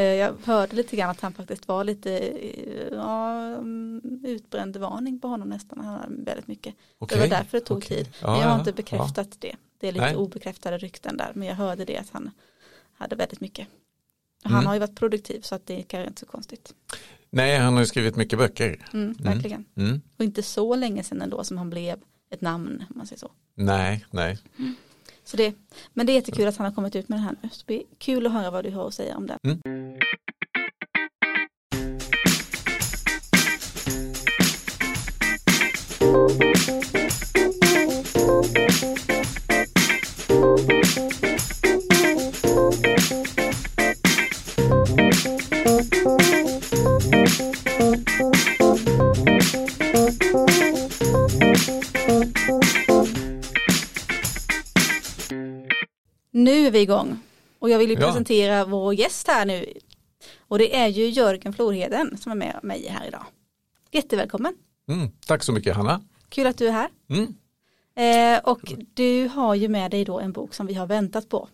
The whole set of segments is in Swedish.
Eh, jag hörde lite grann att han faktiskt var lite eh, ja, mm, utbränd varning på honom nästan. Han hade väldigt mycket. Okej, Det var därför det tog okej. tid. Ja, men jag har ja, inte bekräftat det. Det är lite Nej. obekräftade rykten där. Men jag hörde det att han hade väldigt mycket. Han Mm. har ju varit produktiv så att det är kanske inte så konstigt. Nej, han har ju skrivit mycket böcker. Mm, verkligen. Mm. Och inte så länge sedan ändå som han blev ett namn om man säger så. Nej, nej så det, men det är jättekul att han har kommit ut med den här nu. Så det blir kul att höra vad du har att säga om den. Mm. Vi igång. Och jag vill ju Ja. presentera vår gäst här nu. Och det är ju Jörgen Florheden som är med mig här idag. Jättevälkommen. Mm. Tack så mycket Hanna. Kul att du är här. Mm. Eh, och du har ju med dig då en bok som vi har väntat på.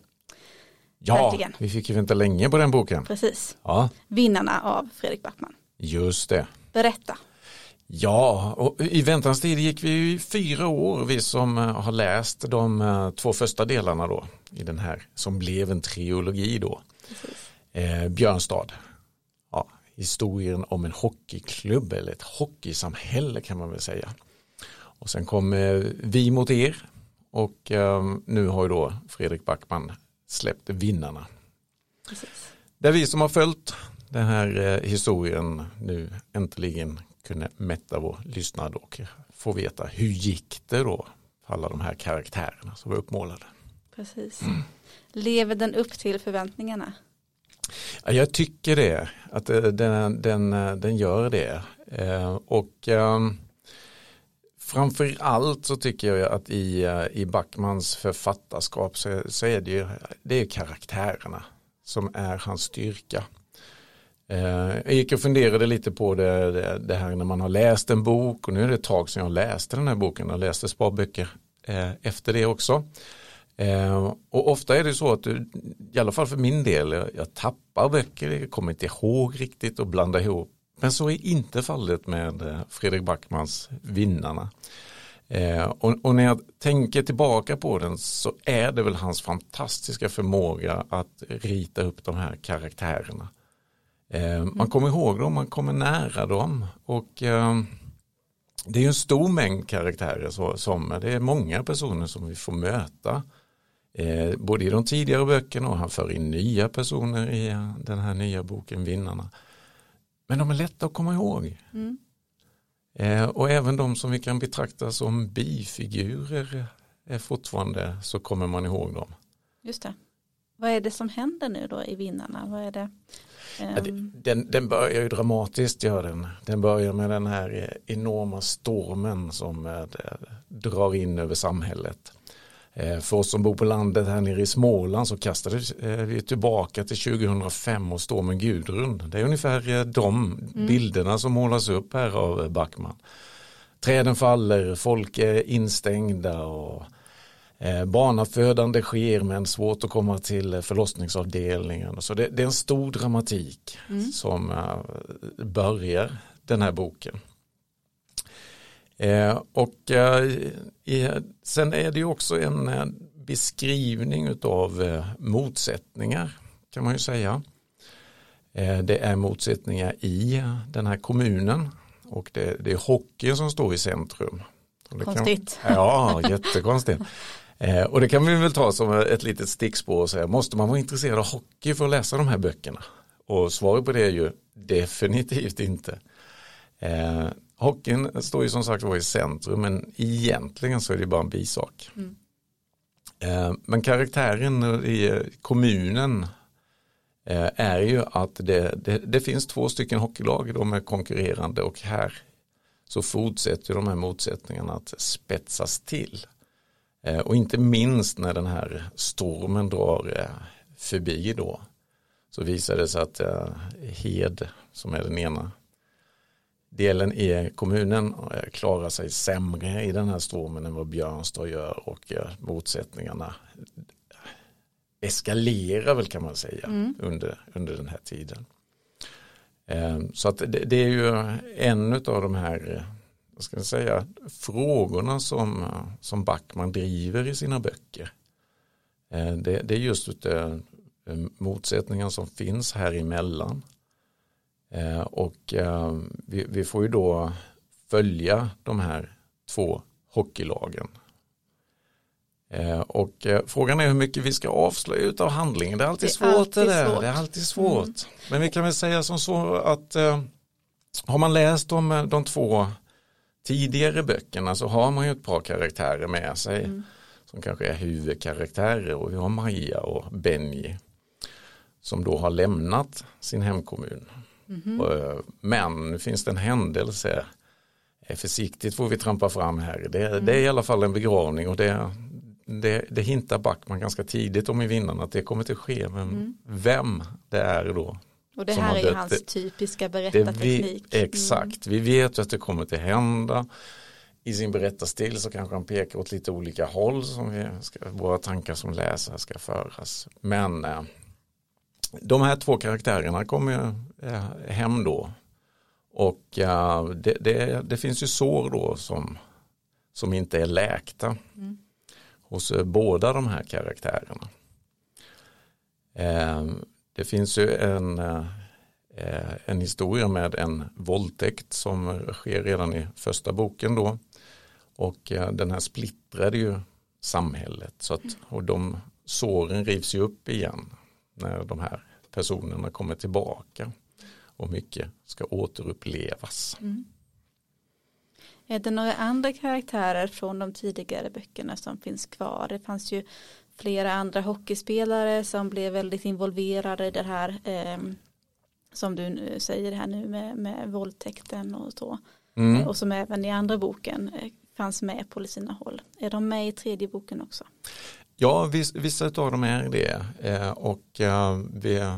Ja, Verkligen. vi fick ju vänta länge på den boken. Precis. Ja, Vinnarna av Fredrik Backman. just det. Berätta. Ja, och i väntans tid gick vi i fyra år, vi som eh, har läst de eh, två första delarna då i den här som blev en trilogi då. Eh, Björnstad. Ja, historien om en hockeyklubb eller ett hockeysamhälle kan man väl säga. Och sen kom eh, Vi mot er och eh, nu har ju då Fredrik Backman släppt Vinnarna. Precis. Där vi som har följt den här eh, historien nu äntligen kunde mätta vår lyssnad och få veta hur gick det då för alla de här karaktärerna som var uppmålade. Precis. Lever den upp till förväntningarna? Ja, Jag tycker det, att eh, den, den, eh, den gör det. Eh, Och ehm, framför allt så tycker jag att i, i Backmans författarskap så, så är det ju det är karaktärerna som är hans styrka. Eh, jag gick och funderade lite på det, det, det här när man har läst en bok och nu är det ett tag sedan jag läste den här boken och läste sparböcker eh, efter det också. Eh, och ofta är det så att du, i alla fall för min del, jag, jag tappar böcker, jag kommer inte ihåg riktigt och blandar ihop. Men så är inte fallet med eh, Fredrik Backmans Vinnarna. Eh, och, och när jag tänker tillbaka på den så är det väl hans fantastiska förmåga att rita upp de här karaktärerna. Eh, man kommer ihåg dem, man kommer nära dem och eh, det är en stor mängd karaktärer som det är många personer som vi får möta. Eh, både i de tidigare böckerna och han för in nya personer i den här nya boken Vinnarna. Men de är lätta att komma ihåg. Mm. Och även de som vi kan betrakta som bifigurer är fortfarande så kommer man ihåg dem. Just det. Vad är det som händer nu då i Vinnarna? Vad är det? Ehm, Den, den börjar ju dramatiskt, gör den. Den börjar med den här eh, enorma stormen som eh, drar in över samhället. Eh, För oss som bor på landet här nere i Småland så kastades eh, vi tillbaka till 2005 och stormen Gudrun. Det är ungefär de bilderna som målas upp här av Backman. Träden faller, folk är instängda och barnafödande sker men svårt att komma till eh, förlossningsavdelningen. Så det, det är en stor dramatik som eh, börjar den här boken. Eh, och eh, sen är det ju också en eh, beskrivning av eh, motsättningar kan man ju säga. Eh, det är motsättningar i eh, den här kommunen och det, det är hockeyn som står i centrum. Det kan- Konstigt. Ja, jättekonstigt. Eh, och det kan vi väl ta som ett litet stickspår och säga, måste man vara intresserad av hockey för att läsa de här böckerna? Och svaret på det är ju definitivt inte. Eh, hockeyn står ju som sagt var i centrum, men egentligen så är det bara en bisak. Mm. Eh, men karaktären i kommunen eh, är ju att det, det, det finns två stycken hockeylag, de är konkurrerande och här så fortsätter de här motsättningarna att spetsas till. Eh, Och inte minst när den här stormen drar eh, förbi då så visar det sig att eh, Hed som är den ena delen i kommunen klarar sig sämre i den här stormen än vad Björnstad gör och motsättningarna eskalerar väl kan man säga Mm. under, under den här tiden. Så att det, det är ju en av de här vad ska jag säga, frågorna som, eh, som Backman driver i sina böcker. Eh, Det, det är just det, motsättningen som finns här emellan. Eh, Och eh, vi, vi får ju då följa de här två hockeylagen. Eh, Och eh, frågan är hur mycket vi ska avslöja utav handlingen. Det är alltid Det är svårt alltid det där. svårt. Det är alltid svårt. Men vi kan väl säga som så att eh, har man läst om eh, de två tidigare böckerna så har man ju ett par karaktärer med sig Mm. som kanske är huvudkaraktärer och vi har Maja och Benji som då har lämnat sin hemkommun. Mhm. Och, eh, Men nu finns det en händelse, Eh, försiktigt får vi trampa fram här, det, Mm. det är i alla fall en begravning och det, det, det hintar Backman ganska tidigt om i vinnarna att det kommer att ske, men Mm. vem det är då Och det här är ju hans typiska det vi, berättarteknik. Mm. exakt, vi vet ju att det kommer att hända. I sin berättarstil så kanske han pekar åt lite olika håll som vi ska, våra tankar som läsare ska föras. Men eh, de här två karaktärerna kommer eh, hem då. Och eh, det, det, det finns ju sår då som, som inte är läkta Mm. hos båda de här karaktärerna. Det finns ju en, eh, en historia med en våldtäkt som sker redan i första boken då. Och eh, den här splittrade ju samhället. Så att, och de såren rivs ju upp igen när de här personerna kommer tillbaka. Och mycket ska återupplevas. Mm. Eh, är det några andra karaktärer från de tidigare böckerna som finns kvar? Det fanns ju flera andra hockeyspelare som blev väldigt involverade i det här eh, som du säger här nu med, med våldtäkten och så. Mm. Och som även i andra boken eh, fanns med på sina håll. Är de med i tredje boken också? Ja, viss, vissa av dem är det. Eh, och eh, vi,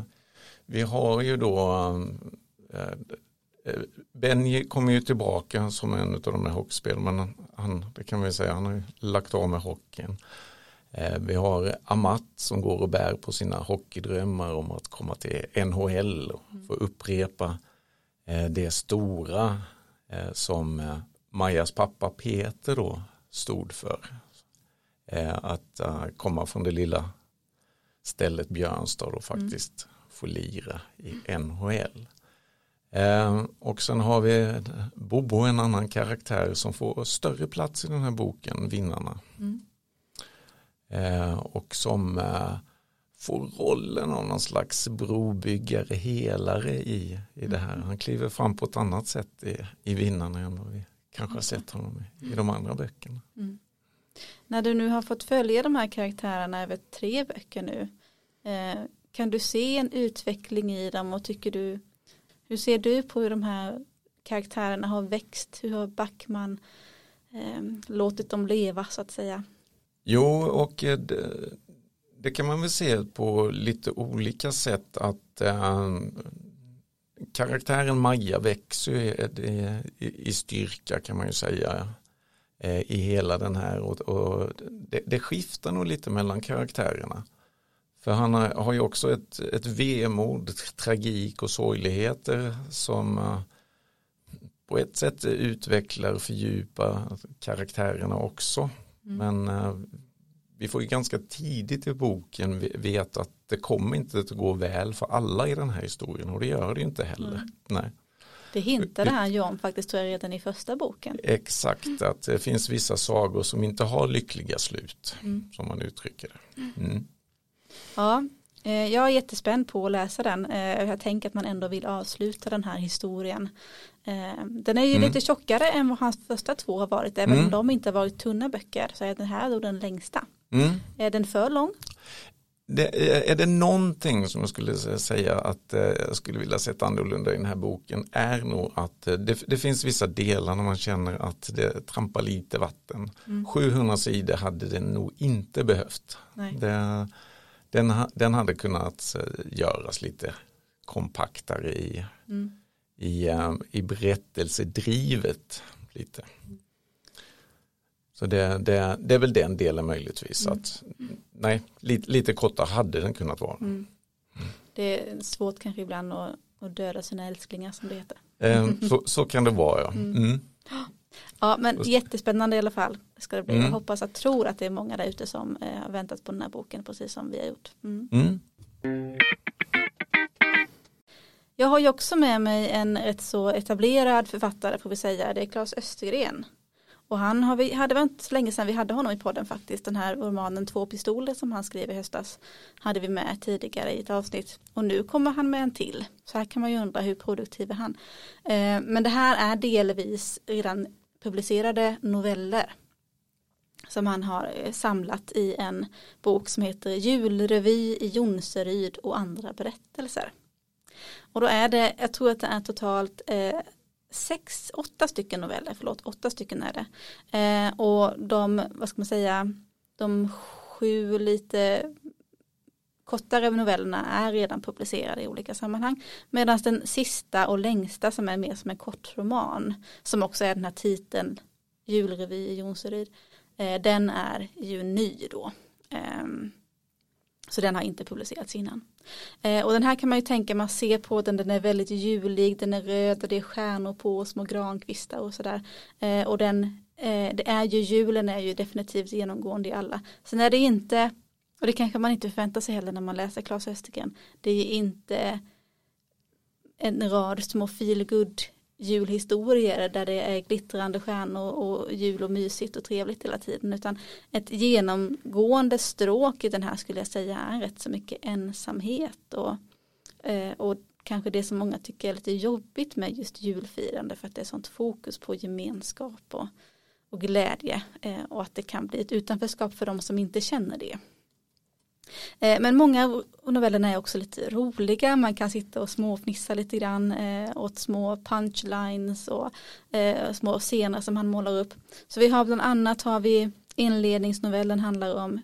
vi har ju då eh, eh, Benji kommer ju tillbaka som en av de här hockeyspelarna. Han, det kan vi säga, han har ju lagt av med hockeyn. Eh, vi har Amat som går och bär på sina hockeydrömmar om att komma till NHL och få upprepa eh, det stora eh, som Majas pappa Peter då stod för. Att komma från det lilla stället Björnstad och faktiskt få lira i NHL. Och sen har vi Bobo, en annan karaktär som får större plats i den här boken, Vinnarna. Mm. Eh, och som eh, får rollen av någon slags brobyggare, helare i, i det här. Han kliver fram på ett annat sätt i, i Vinnarna än vad vi kanske har sett honom i, i de andra böckerna. Mm. När du nu har fått följa de här karaktärerna över tre böcker nu. Eh, kan du se en utveckling i dem och tycker du hur ser du på hur de här karaktärerna har växt? Hur har Backman eh, låtit dem leva så att säga? Jo, och eh, det, det kan man väl se på lite olika sätt att eh, karaktären Maja växer i, eh, i, i styrka kan man ju säga eh, i hela den här och, och det, det skiftar nog lite mellan karaktärerna. För han har, har ju också ett, ett vemod, tragik och sorgligheter som på ett sätt utvecklar och fördjupar karaktärerna också. Mm. Men eh, vi får ju ganska tidigt i boken ve- veta att det kommer inte att gå väl för alla i den här historien och det gör det ju inte heller. Mm. Nej. Det hintade han ju om faktiskt tror jag redan i första boken. Exakt, att det finns vissa sagor som inte har lyckliga slut Mm. som man uttrycker det. Mm. Ja, eh, jag är jättespänd på att läsa den. Eh, jag tänker att man ändå vill avsluta den här historien. Eh, den är ju Mm. lite tjockare än vad hans första två har varit. Även Mm. om de inte har varit tunna böcker så är den här då den längsta. Mm. Är den för lång? Det, är det någonting som jag skulle säga att eh, jag skulle vilja sett annorlunda i den här boken är nog att eh, det, det finns vissa delar när man känner att det trampar lite vatten. Mm. 700 sidor hade det nog inte behövt. Nej. Det, den, den hade kunnat eh, göras lite kompaktare i, Mm. i, eh, i berättelsedrivet lite. Så det, det, det är väl den delen möjligtvis. Mm. Att, nej, lite, lite kortare hade den kunnat vara. Mm. Det är svårt kanske ibland att, att döda sina älsklingar som det heter. Eh, så, så kan det vara ja. Ja men jättespännande i alla fall. Ska det bli. Mm. Jag hoppas att tror att det är många där ute som eh, har väntat på den här boken precis som vi har gjort. Mm. Mm. Jag har ju också med mig en rätt så etablerad författare får vi säga. Det är Claes Östergren. Och han har vi, hade inte så länge sedan vi hade honom i podden faktiskt. Den här romanen Två pistoler som han skrev i höstas. Hade vi med tidigare i ett avsnitt. Och nu kommer han med en till. Så här kan man ju undra hur produktiv är han. Eh, men det här är delvis redan publicerade noveller. Som han har eh, samlat i en bok som heter Julrevy i Jonseryd och andra berättelser. Och då är det, jag tror att det är totalt eh, sex, åtta stycken noveller, förlåt, åtta stycken är det. Eh, och de, vad ska man säga, de sju lite kortare novellerna är redan publicerade i olika sammanhang. Medan den sista och längsta som är mer som en kortroman, som också är den här titeln Julrevy i Jonseryd, eh, den är ju ny då. Eh, så den har inte publicerats innan. Eh, och den här kan man ju tänka, man ser på den, den är väldigt julig, den är röd och det är stjärnor på och små grankvistar och sådär. Eh, och den, eh, det är ju julen är ju definitivt genomgående i alla. Sen är det inte, och det kanske man inte förväntar sig heller när man läser Claes Östergren, det är inte en rad små feelgood julhistorier där det är glittrande stjärnor och jul och mysigt och trevligt hela tiden utan ett genomgående stråk i den här skulle jag säga är rätt så mycket ensamhet och, eh, och kanske det som många tycker är lite jobbigt med just julfirande för att det är sånt fokus på gemenskap och, och glädje eh, och att det kan bli ett utanförskap för de som inte känner det. Eh, Men många av novellerna är också lite roliga, man kan sitta och småfnissa lite grann eh, åt små punchlines och eh, små scener som han målar upp. Så vi har bland annat har vi inledningsnovellen handlar om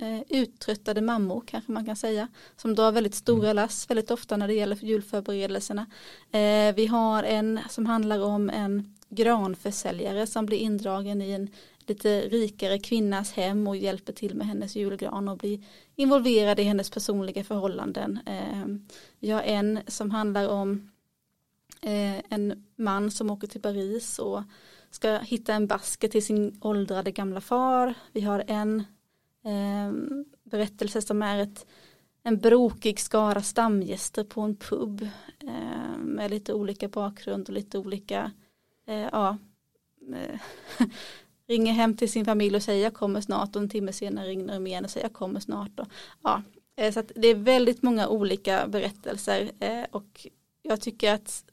eh, uttröttade mammor kanske man kan säga som drar väldigt stora lass väldigt ofta när det gäller julförberedelserna. Eh, vi har en som handlar om en granförsäljare som blir indragen i en lite rikare kvinnas hem och hjälper till med hennes julgran och blir involverad i hennes personliga förhållanden. Ehm, Vi har en som handlar om eh, en man som åker till Paris och ska hitta en basker till sin åldrade gamla far. Vi har en ehm, berättelse som är ett, en brokig skara stamgäster på en pub ehm, med lite olika bakgrund och lite olika eh, ja, eh, ringer hem till sin familj och säger jag kommer snart och en timme senare ringer de igen och säger jag kommer snart. Och, ja, eh, så att det är väldigt många olika berättelser eh, och jag tycker att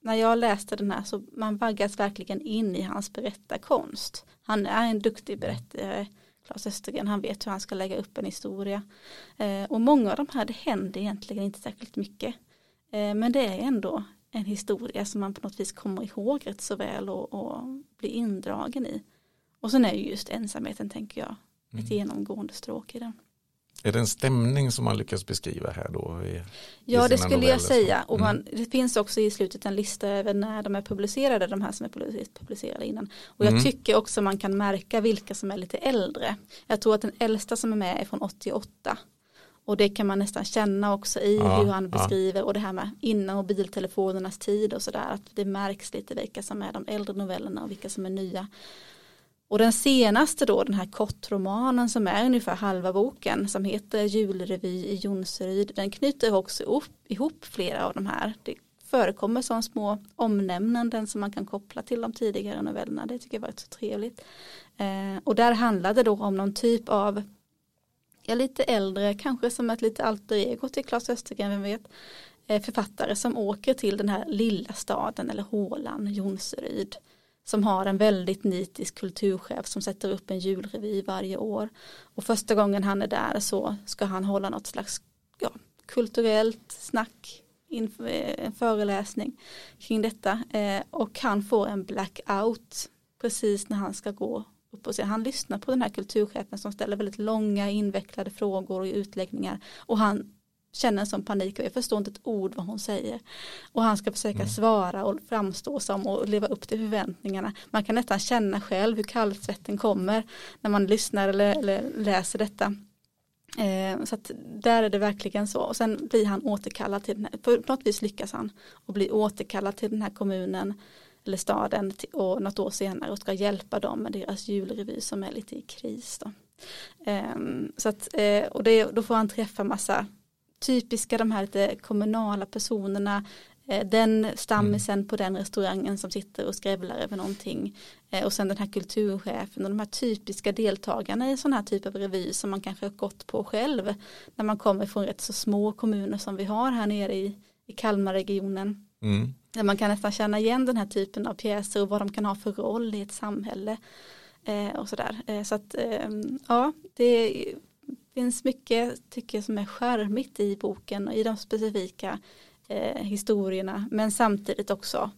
när jag läste den här så man vaggas verkligen in i hans berättarkonst. Han är en duktig berättare, Claes Östergren, han vet hur han ska lägga upp en historia. Eh, och många av de här, det händer egentligen inte särskilt mycket. Men det är ändå en historia som man på något vis kommer ihåg rätt så väl och, och blir indragen i. Och sen är ju just ensamheten tänker jag ett Mm. genomgående stråk i den. Är det en stämning som man lyckas beskriva här då? I, Ja i det skulle jag säga och Mm. man, det finns också i slutet en lista över när de är publicerade, de här som är publi- publicerade innan. Och jag Mm. tycker också man kan märka vilka som är lite äldre. Jag tror att den äldsta som är med är från 88. Och det kan man nästan känna också i Ja, hur han ja. beskriver och det här med innan mobiltelefonernas tid och sådär. Att det märks lite vilka som är de äldre novellerna och vilka som är nya. Och den senaste då, den här kortromanen som är ungefär halva boken som heter Julrevy i Jonseryd, den knyter också ihop, ihop flera av de här. Det förekommer som små omnämnanden som man kan koppla till de tidigare novellerna. Det tycker jag var så trevligt. Eh, och där handlade det då om någon typ av ja, lite äldre, kanske som ett lite alter ego till Claes Östergren, vem vet, eh, författare som åker till den här lilla staden eller hålan, Jonseryd, som har en väldigt nitisk kulturchef som sätter upp en julrevy varje år. Och första gången han är där så ska han hålla något slags ja, kulturellt snack, inför, eh, en föreläsning kring detta. Eh, och han får en blackout precis när han ska gå upp och se. Han lyssnar på den här kulturchefen som ställer väldigt långa invecklade frågor och utläggningar och han känner en sån panik och jag förstår inte ett ord vad hon säger. Och han ska försöka mm. svara och framstå som och leva upp till förväntningarna. Man kan nästan känna själv hur kallsvetten kommer när man lyssnar eller, eller läser detta. Eh, så att där är det verkligen så. Och sen blir han återkallad till den här, på något vis lyckas han och blir återkallad till den här kommunen eller staden och något år senare och ska hjälpa dem med deras julrevy som är lite i kris. Då. Ehm, så att, eh, och det, då får han träffa massa typiska de här lite kommunala personerna eh, den stammisen mm. på den restaurangen som sitter och skrävlar över någonting eh, och sen den här kulturchefen och de här typiska deltagarna i sån här typ av revy som man kanske har gått på själv när man kommer från rätt så små kommuner som vi har här nere i, i Kalmarregionen. Mm. Där man kan nästan känna igen den här typen av pjäser och vad de kan ha för roll i ett samhälle. Eh, och sådär. Eh, så att eh, ja, det finns mycket tycker jag som är skärmigt i boken och i de specifika eh, historierna men samtidigt också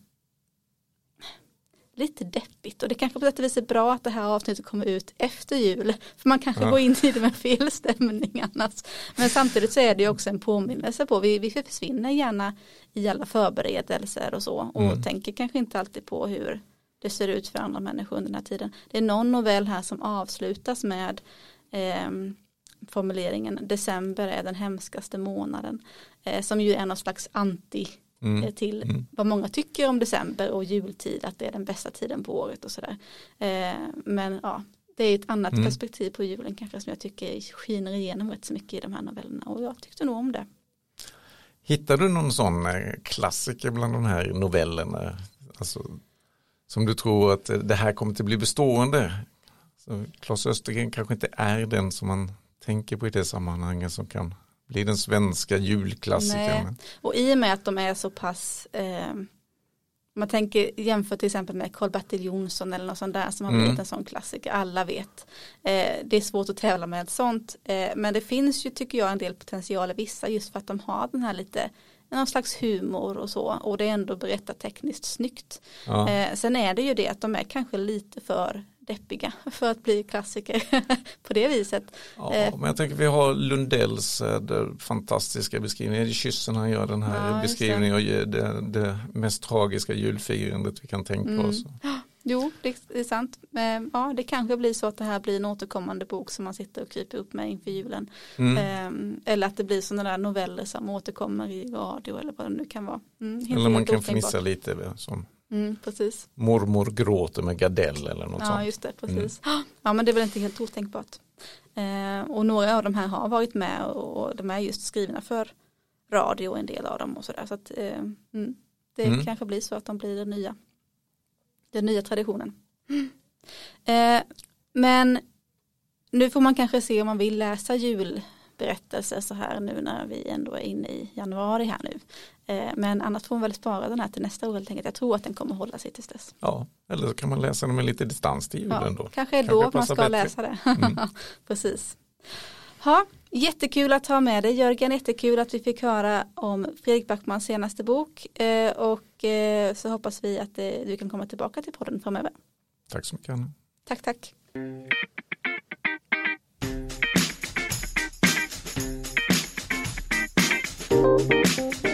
lite deppigt. Och det kanske på sätt och vis är bra att det här avsnittet kommer ut efter jul. För man kanske ja. går in i det med fel stämning annars. Men samtidigt så är det ju också en påminnelse på vi, vi försvinner gärna i alla förberedelser och så. Och mm. tänker kanske inte alltid på hur det ser ut för andra människor under den här tiden. Det är någon novell här som avslutas med eh, formuleringen december är den hemskaste månaden eh, som ju är någon slags anti mm. Eh, till mm. vad många tycker om december och jultid att det är den bästa tiden på året och sådär eh, men ja det är ett annat mm. perspektiv på julen kanske som jag tycker skiner igenom rätt så mycket i de här novellerna och jag tyckte nog om det. Hittar du någon sån eh, klassiker bland de här novellerna? Alltså, som du tror att det här kommer att bli bestående? Så Claes Östergren kanske inte är den som man tänker på i det sammanhanget som kan bli den svenska julklassikern. Och i och med att de är så pass eh, man tänker jämför till exempel med Karl-Bertil Jonsson eller något sånt där som har blivit mm. en sån klassiker, alla vet. Eh, det är svårt att tävla med sånt, eh, men det finns ju tycker jag en del potential i vissa just för att de har den här lite någon slags humor och så och det är ändå berättat tekniskt snyggt. Ja. Eh, sen är det ju det att de är kanske lite för deppiga för att bli klassiker på det viset. Ja, eh, men jag tänker vi har Lundells eh, fantastiska beskrivning, det kyssen han gör den här ja, beskrivningen och det, det, mest tragiska julfirandet vi kan tänka mm. oss. Jo, det är sant. Ja, det kanske blir så att det här blir en återkommande bok som man sitter och kryper upp med inför julen. Mm. Ehm, eller att det blir sådana där noveller som återkommer i radio eller vad det nu kan vara. Mm, eller man kan fnissa lite som Mm, precis. Mormor gråter med gardell eller något ja, sånt. Ja, just det, precis. Mm. Ja, men det är väl inte helt otänkbart. Eh, och några av de här har varit med och de är just skrivna för radio, en del av dem och sådär. Så att eh, mm, det mm. kanske blir så att de blir den nya, den nya traditionen. Eh, men nu får man kanske se om man vill läsa julberättelser så här nu när vi ändå är inne i januari här nu. Eh, men annars får man väl spara den här till nästa år helt enkelt. Jag tror att den kommer hålla sig tills dess. Ja, eller så kan man läsa den med lite distans till julen ja, då. Kanske då man ska bättre. läsa det. Mm. Precis. Ha, jättekul att ha med dig Jörgen, jättekul att vi fick höra om Fredrik Backmans senaste bok eh, och eh, så hoppas vi att du kan komma tillbaka till podden framöver. Tack så mycket Anna. Tack, tack. Thank you.